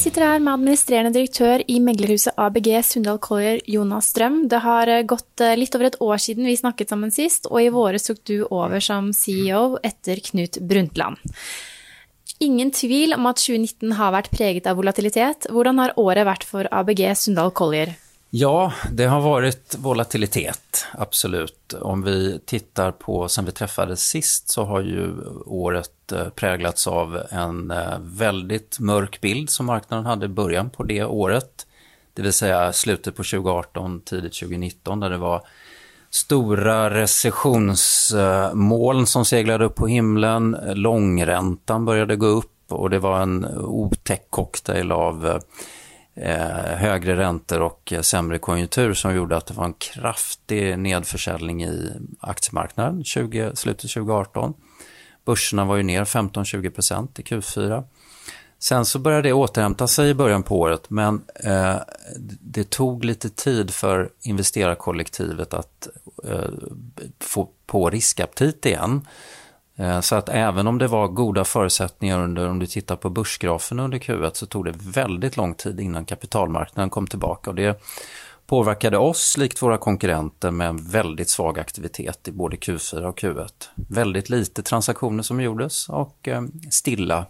Jeg sitter her med administrerende direktør i meglerhuset ABG Sundal Collier, Jonas Strøm. Det har eh, gått eh, litt over et år siden vi snakket sammen sist, og i våres tok du over som CEO etter Knut Brundtland. Ingen tvil om at 2019 har vært preget av volatilitet. Hvordan har året vært for ABG Sundal Collier? Ja, det har varit volatilitet, absolut. Om vi tittar på, sen vi träffades sist, så har ju året Eh, präglats av en eh, väldigt mörk bild som marknaden hade i början på det året. Det vill säga slutet på 2018, tidigt 2019, där det var stora recessionsmoln som seglade upp på himlen. Långräntan började gå upp och det var en otäck cocktail av eh, högre räntor och eh, sämre konjunktur som gjorde att det var en kraftig nedförsäljning i aktiemarknaden 20, slutet 2018. Börserna var ju ner 15-20% i Q4. Sen så började det återhämta sig i början på året men eh, det tog lite tid för investerarkollektivet att eh, få på riskaptit igen. Eh, så att även om det var goda förutsättningar under, om du tittar på börsgrafen under Q1 så tog det väldigt lång tid innan kapitalmarknaden kom tillbaka och det påverkade oss likt våra konkurrenter med en väldigt svag aktivitet i både Q4 och Q1. Väldigt lite transaktioner som gjordes och eh, stilla,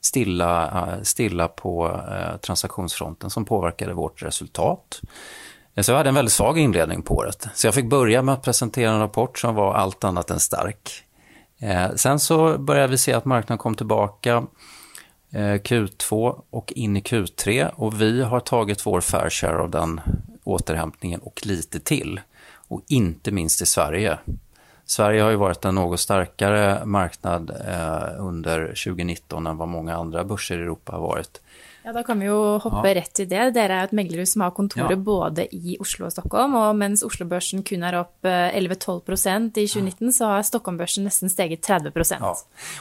stilla, eh, stilla på eh, transaktionsfronten som påverkade vårt resultat. Så jag hade en väldigt svag inledning på året. Så jag fick börja med att presentera en rapport som var allt annat än stark. Sen så började vi se att marknaden kom tillbaka Eh, Q2 och in i Q3 och vi har tagit vår fair share av den återhämtningen och lite till. Och inte minst i Sverige. Sverige har ju varit en något starkare marknad eh, under 2019 än vad många andra börser i Europa har varit. Ja, Da kan vi jo hoppe ja. rett til det. Dere er et meglerhus som har kontorer ja. både i Oslo og Stockholm. Og mens Oslo-børsen kun er opp 11-12% i 2019, så har Stockholm-børsen nesten steget 30 ja.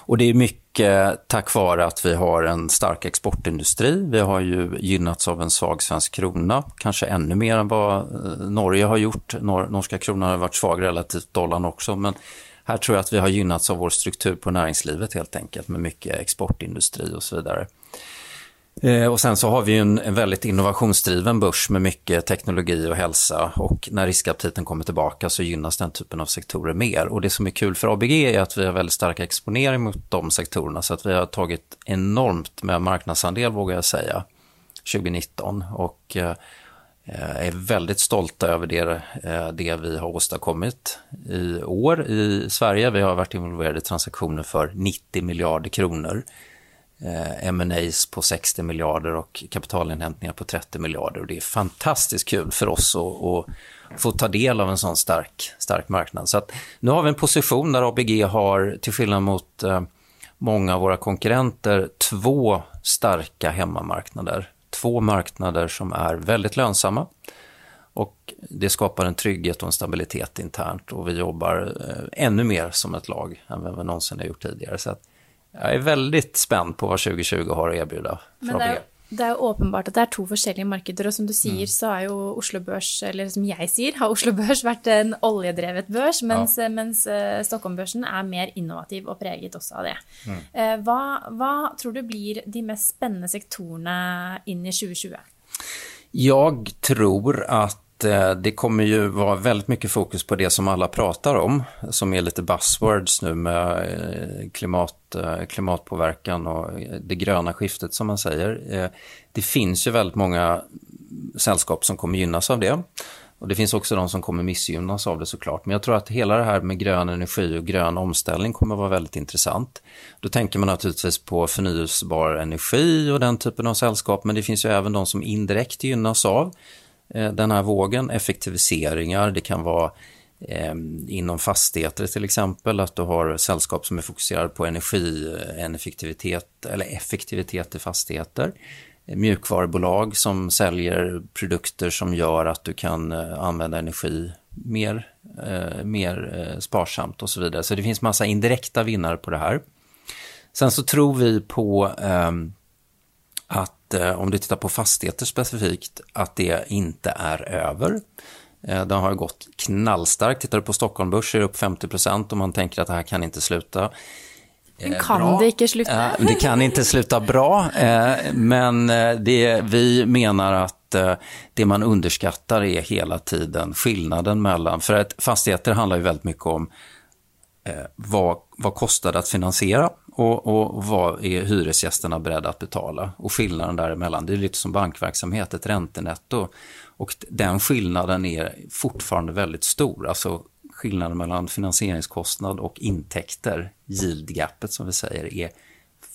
Och det är mycket tack vare att vi har en stark exportindustri. Vi har ju gynnats av en svag svensk krona, kanske ännu mer än vad eh, Norge har gjort. Nor norska kronan har varit svag relativt dollarn också, men här tror jag att vi har gynnats av vår struktur på näringslivet helt enkelt med mycket exportindustri och så vidare. Eh, och sen så har vi en, en väldigt innovationsdriven börs med mycket teknologi och hälsa och när riskaptiten kommer tillbaka så gynnas den typen av sektorer mer. Och det som är kul för ABG är att vi har väldigt stark exponering mot de sektorerna så att vi har tagit enormt med marknadsandel vågar jag säga 2019 och eh, eh, är väldigt stolta över det, eh, det vi har åstadkommit i år i Sverige. Vi har varit involverade i transaktioner för 90 miljarder kronor Eh, M&As på 60 miljarder och kapitalinhämtningar på 30 miljarder. Och det är fantastiskt kul för oss att, att få ta del av en sån stark, stark marknad. Så att, nu har vi en position där ABG har, till skillnad mot eh, många av våra konkurrenter, två starka hemmamarknader. Två marknader som är väldigt lönsamma. Och det skapar en trygghet och en stabilitet internt och vi jobbar eh, ännu mer som ett lag än vad vi någonsin har gjort tidigare. Så att jag är väldigt spänd på vad 2020 har att erbjuda. Men det är, det är åpenbart att det är två olika marknader och som du säger mm. så har ju Oslo Børs, eller som jag säger, har Oslo Børs varit en oljedrevet börs, medan ja. mens uh, Stockholmbörsen är mer innovativ och präglad också av det. Mm. Uh, vad, vad tror du blir de mest spännande sektorerna in i 2020? Jag tror att Eh, det kommer ju vara väldigt mycket fokus på det som alla pratar om, som är lite buzzwords nu med eh, klimat, eh, klimatpåverkan och eh, det gröna skiftet som man säger. Eh, det finns ju väldigt många sällskap som kommer gynnas av det. Och Det finns också de som kommer missgynnas av det såklart. Men jag tror att hela det här med grön energi och grön omställning kommer vara väldigt intressant. Då tänker man naturligtvis på förnyelsebar energi och den typen av sällskap. Men det finns ju även de som indirekt gynnas av Eh, den här vågen. Effektiviseringar, det kan vara eh, inom fastigheter till exempel, att du har sällskap som är fokuserade på energi, eh, effektivitet eller effektivitet i fastigheter. Eh, mjukvarubolag som säljer produkter som gör att du kan använda energi mer, mer sparsamt och så vidare. Så det finns massa indirekta vinnare på det här. Sen så tror vi på ehm, att eh, om du tittar på fastigheter specifikt, att det inte är över. Eh, den har gått knallstarkt. Tittar du på Stockholmbörs är det upp 50% och man tänker att det här kan inte sluta. Men kan bra. det inte sluta? det kan inte sluta bra, men det, vi menar att det man underskattar är hela tiden skillnaden mellan, för att fastigheter handlar ju väldigt mycket om Eh, vad, vad kostar det att finansiera och, och vad är hyresgästerna beredda att betala? Och skillnaden däremellan, det är lite som bankverksamhet, ett räntenetto. Och den skillnaden är fortfarande väldigt stor. Alltså skillnaden mellan finansieringskostnad och intäkter, yield-gapet som vi säger, är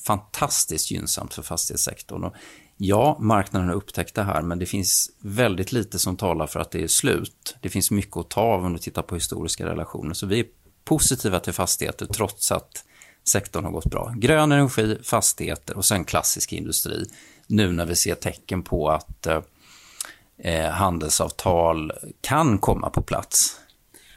fantastiskt gynnsamt för fastighetssektorn. Och ja, marknaden har upptäckt det här, men det finns väldigt lite som talar för att det är slut. Det finns mycket att ta av om du tittar på historiska relationer. Så vi är positiva till fastigheter trots att sektorn har gått bra. Grön energi, fastigheter och sen klassisk industri. Nu när vi ser tecken på att eh, eh handelsavtal kan komma på plats.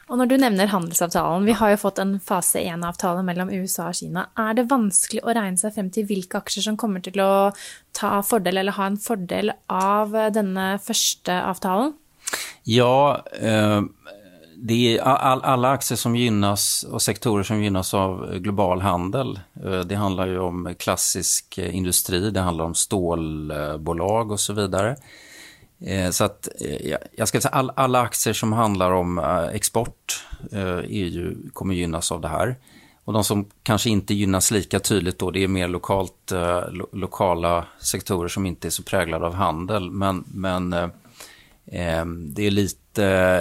Och när du nämner handelsavtalen, vi har ju fått en fase 1-avtale mellan USA och Kina. Är det vanskligt att räkna sig fram till vilka aktier som kommer till att ta fördel eller ha en fördel av denna första avtalen? Ja, eh, det är all, alla aktier som gynnas och sektorer som gynnas av global handel. Eh, det handlar ju om klassisk eh, industri, det handlar om stålbolag och så vidare. Eh, så att jag ska säga all, alla aktier som handlar om export är ju, kommer gynnas av det här. Och de som kanske inte gynnas lika tydligt då, det är mer lokalt, lo, lokala sektorer som inte är så präglade av handel. Men, men Ehm, det är lite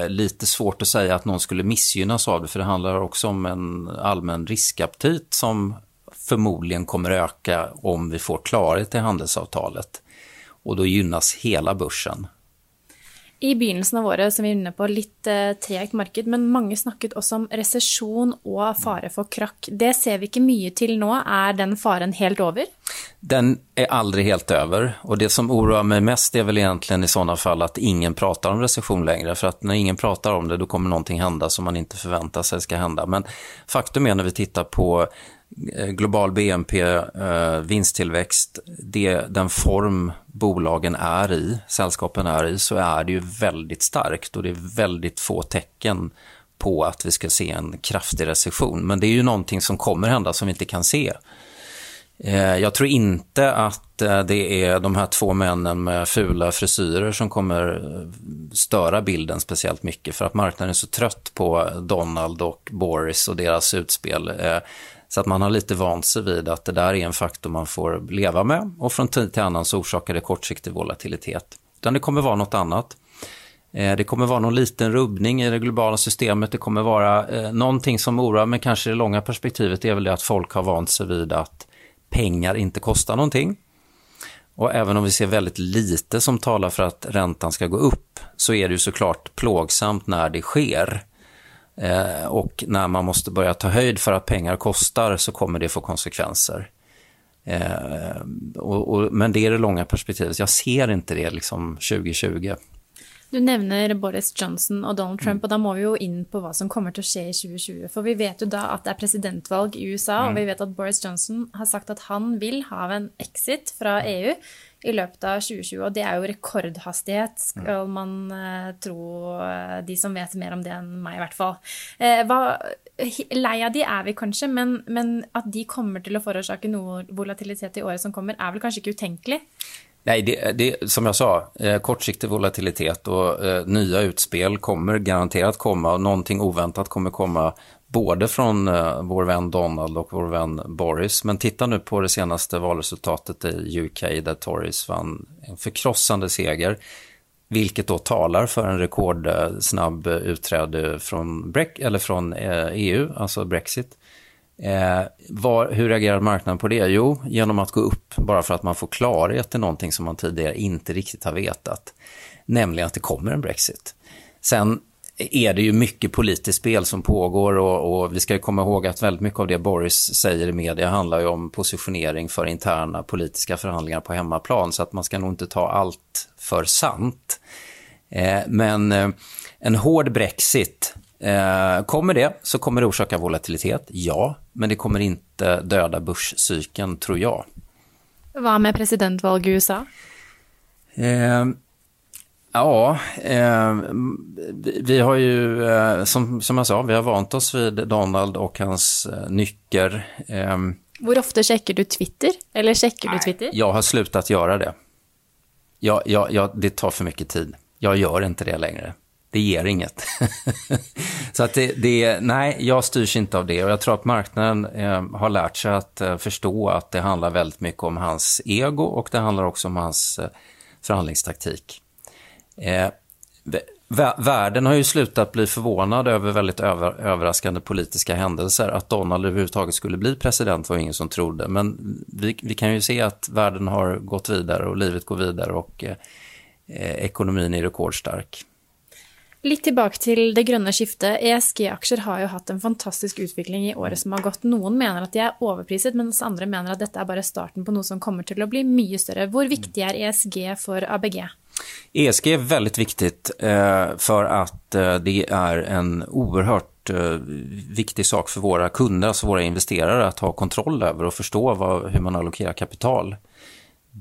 lite, svårt att säga att någon skulle missgynnas av det, för det handlar också om en allmän riskaptit som förmodligen kommer öka om vi får klarhet i handelsavtalet. Och då gynnas hela börsen. I begynnelsen av året som vi er inne på, litt eh, tregt marked, men mange snakket også om resesjon og fare for krakk. Det ser vi ikke mye til nå. Er den faren helt over? Den är aldrig helt över och det som oroar mig mest är väl egentligen i sådana fall att ingen pratar om recession längre. För att när ingen pratar om det då kommer någonting hända som man inte förväntar sig ska hända. Men faktum är när vi tittar på Eh, global BNP, eh, vinsttillväxt, det, den form bolagen är i, sällskapen är i, så är det ju väldigt starkt och det är väldigt få tecken på att vi ska se en kraftig recession. Men det är ju någonting som kommer hända som vi inte kan se. Eh, jag tror inte att eh, det är de här två männen med fula frisyrer som kommer eh, störa bilden speciellt mycket för att marknaden är så trött på Donald och Boris och deras utspel. Eh, så att man har lite vant sig vid att det där är en faktor man får leva med och från tid till annan så orsakar det kortsiktig volatilitet. Utan det kommer vara något annat. Eh, det kommer vara någon liten rubbning i det globala systemet. Det kommer vara eh, någonting som oroar, men kanske i det långa perspektivet är väl det att folk har vant sig vid att pengar inte kostar någonting. Och även om vi ser väldigt lite som talar för att räntan ska gå upp så är det ju såklart plågsamt när det sker. Eh, och när man måste börja ta höjd för att pengar kostar så kommer det få konsekvenser. Eh, och, och, men det är det långa perspektivet. Jag ser inte det liksom 2020. Du nevner Boris Johnson og Donald Trump, mm. og da må vi jo inn på hva som kommer å skje i 2020. For vi vet jo da at det er presidentvalg i USA, mm. og vi vet at Boris Johnson har sagt at han vil ha en exit fra EU i løpet av 2020. Og det er jo rekordhastighet, skal mm. man uh, tro uh, de som vet mer om det enn meg, i hvert fall. Uh, hva, lei av de er vi kanskje, men, men, at de kommer til å forårsake noe volatilitet i året som kommer, er vel kanskje ikke utenkelig? Nej, det, det, som jag sa, eh, kortsiktig volatilitet och eh, nya utspel kommer garanterat komma. Någonting oväntat kommer komma både från eh, vår vän Donald och vår vän Boris. Men titta nu på det senaste valresultatet i UK där Tories vann en förkrossande seger. Vilket då talar för en rekordsnabb eh, utträde från, eller från eh, EU, alltså Brexit. Eh, var, hur reagerar marknaden på det? Jo, genom att gå upp bara för att man får klarhet i någonting som man tidigare inte riktigt har vetat. Nämligen att det kommer en Brexit. Sen är det ju mycket politiskt spel som pågår och, och, vi ska komma ihåg att väldigt mycket av det Boris säger i media handlar ju om positionering för interna politiska förhandlingar på hemmaplan så att man ska nog inte ta allt för sant. Eh, men eh, en hård Brexit Eh, kommer det så kommer det orsaka volatilitet, ja, men det kommer inte döda börscykeln, tror jag. Vad med presidentval i USA? Eh, ja, eh, vi har ju, eh, som, som jag sa, vi har vant oss vid Donald och hans eh, nycker. Eh, Hur ofta checkar du Twitter? Eller checkar du Twitter? Jag har slutat göra det. Jag, jag, jag, det tar för mycket tid. Jag gör inte det längre. Det ger inget. så att det, det, nej, jag styrs inte av det. Och jag tror att marknaden eh, har lärt sig att eh, förstå att det handlar väldigt mycket om hans ego och det handlar också om hans eh, förhandlingstaktik. Eh, Världen har ju slutat bli förvånad över väldigt över, överraskande politiska händelser. Att Donald överhuvudtaget skulle bli president var ingen som trodde. Men vi, vi kan ju se att världen har gått vidare och livet går vidare och eh, eh ekonomin är rekordstark. Lite tillbaka till det gröna skiftet. ESG-aktier har jo haft en fantastisk utveckling i året som har gått. Noen menar att de är överprisade medan andra menar att dette er bara starten på noe som kommer til att bli mycket större. Hur viktig är ESG för ABG? ESG är väldigt viktigt eh, för att eh, det är en oerhört eh, viktig sak för våra kunder, alltså våra investerare, att ha kontroll över och förstå vad, hur man allokerar kapital.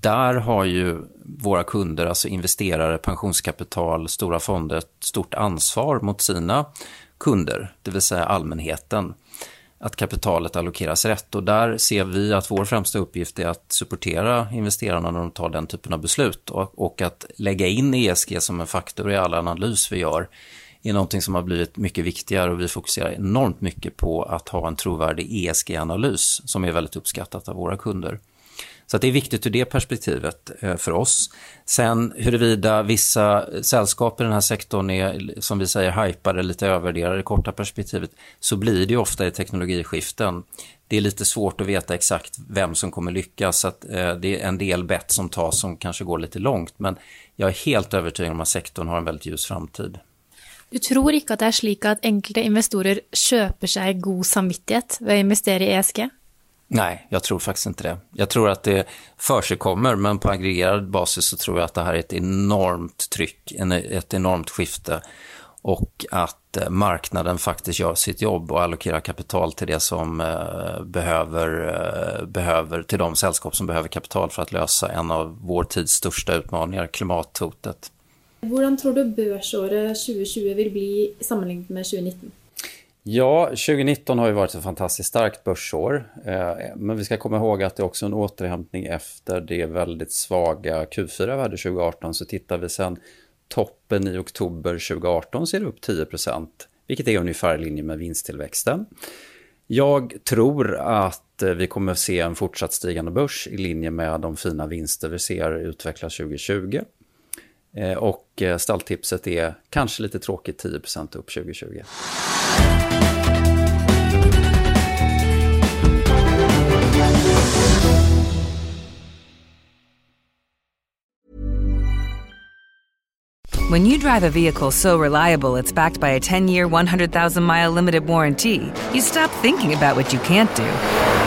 Där har ju våra kunder, alltså investerare, pensionskapital, stora fonder, ett stort ansvar mot sina kunder, det vill säga allmänheten att kapitalet allokeras rätt. Och där ser vi att vår främsta uppgift är att supportera investerarna när de tar den typen av beslut och, att lägga in ESG som en faktor i all analys vi gör är någonting som har blivit mycket viktigare och vi fokuserar enormt mycket på att ha en trovärdig ESG-analys som är väldigt uppskattat av våra kunder. Så det är viktigt ur det perspektivet eh, för oss. Sen huruvida vissa sällskap i den här sektorn är, som vi säger, hypade, lite övervärderade i korta perspektivet, så blir det ofta i teknologiskiften. Det är lite svårt att veta exakt vem som kommer lyckas, så att, eh, det är en del bett som tas som kanske går lite långt, men jag är helt övertygad om att sektorn har en väldigt ljus framtid. Du tror inte att det är slik att enkelte investorer köper sig god samvittighet vid att investera i ESG? Nej, jag tror faktiskt inte det. Jag tror att det försigkommer, men på aggregerad basis så tror jag att det här är ett enormt tryck, ett enormt skifte och att eh, marknaden faktiskt gör sitt jobb och allokerar kapital till det som eh, behöver, eh, behöver, till de sällskap som behöver kapital för att lösa en av vår tids största utmaningar, klimathotet. Hur tror du börsåret 2020 vill bli sammanlignet med 2019? Ja, 2019 har ju varit ett fantastiskt starkt börsår. Eh, men vi ska komma ihåg att det är också en återhämtning efter det väldigt svaga Q4 vi hade 2018. Så tittar vi sen toppen i oktober 2018 så är det upp 10% vilket är ungefär i linje med vinsttillväxten. Jag tror att eh, vi kommer att se en fortsatt stigande börs i linje med de fina vinster vi ser utvecklas 2020. Eh, och eh, stalltipset är kanske lite tråkigt 10% upp 2020. When you drive a vehicle so reliable it's backed by a 10 year, 100,000 mile limited warranty, you stop thinking about what you can't do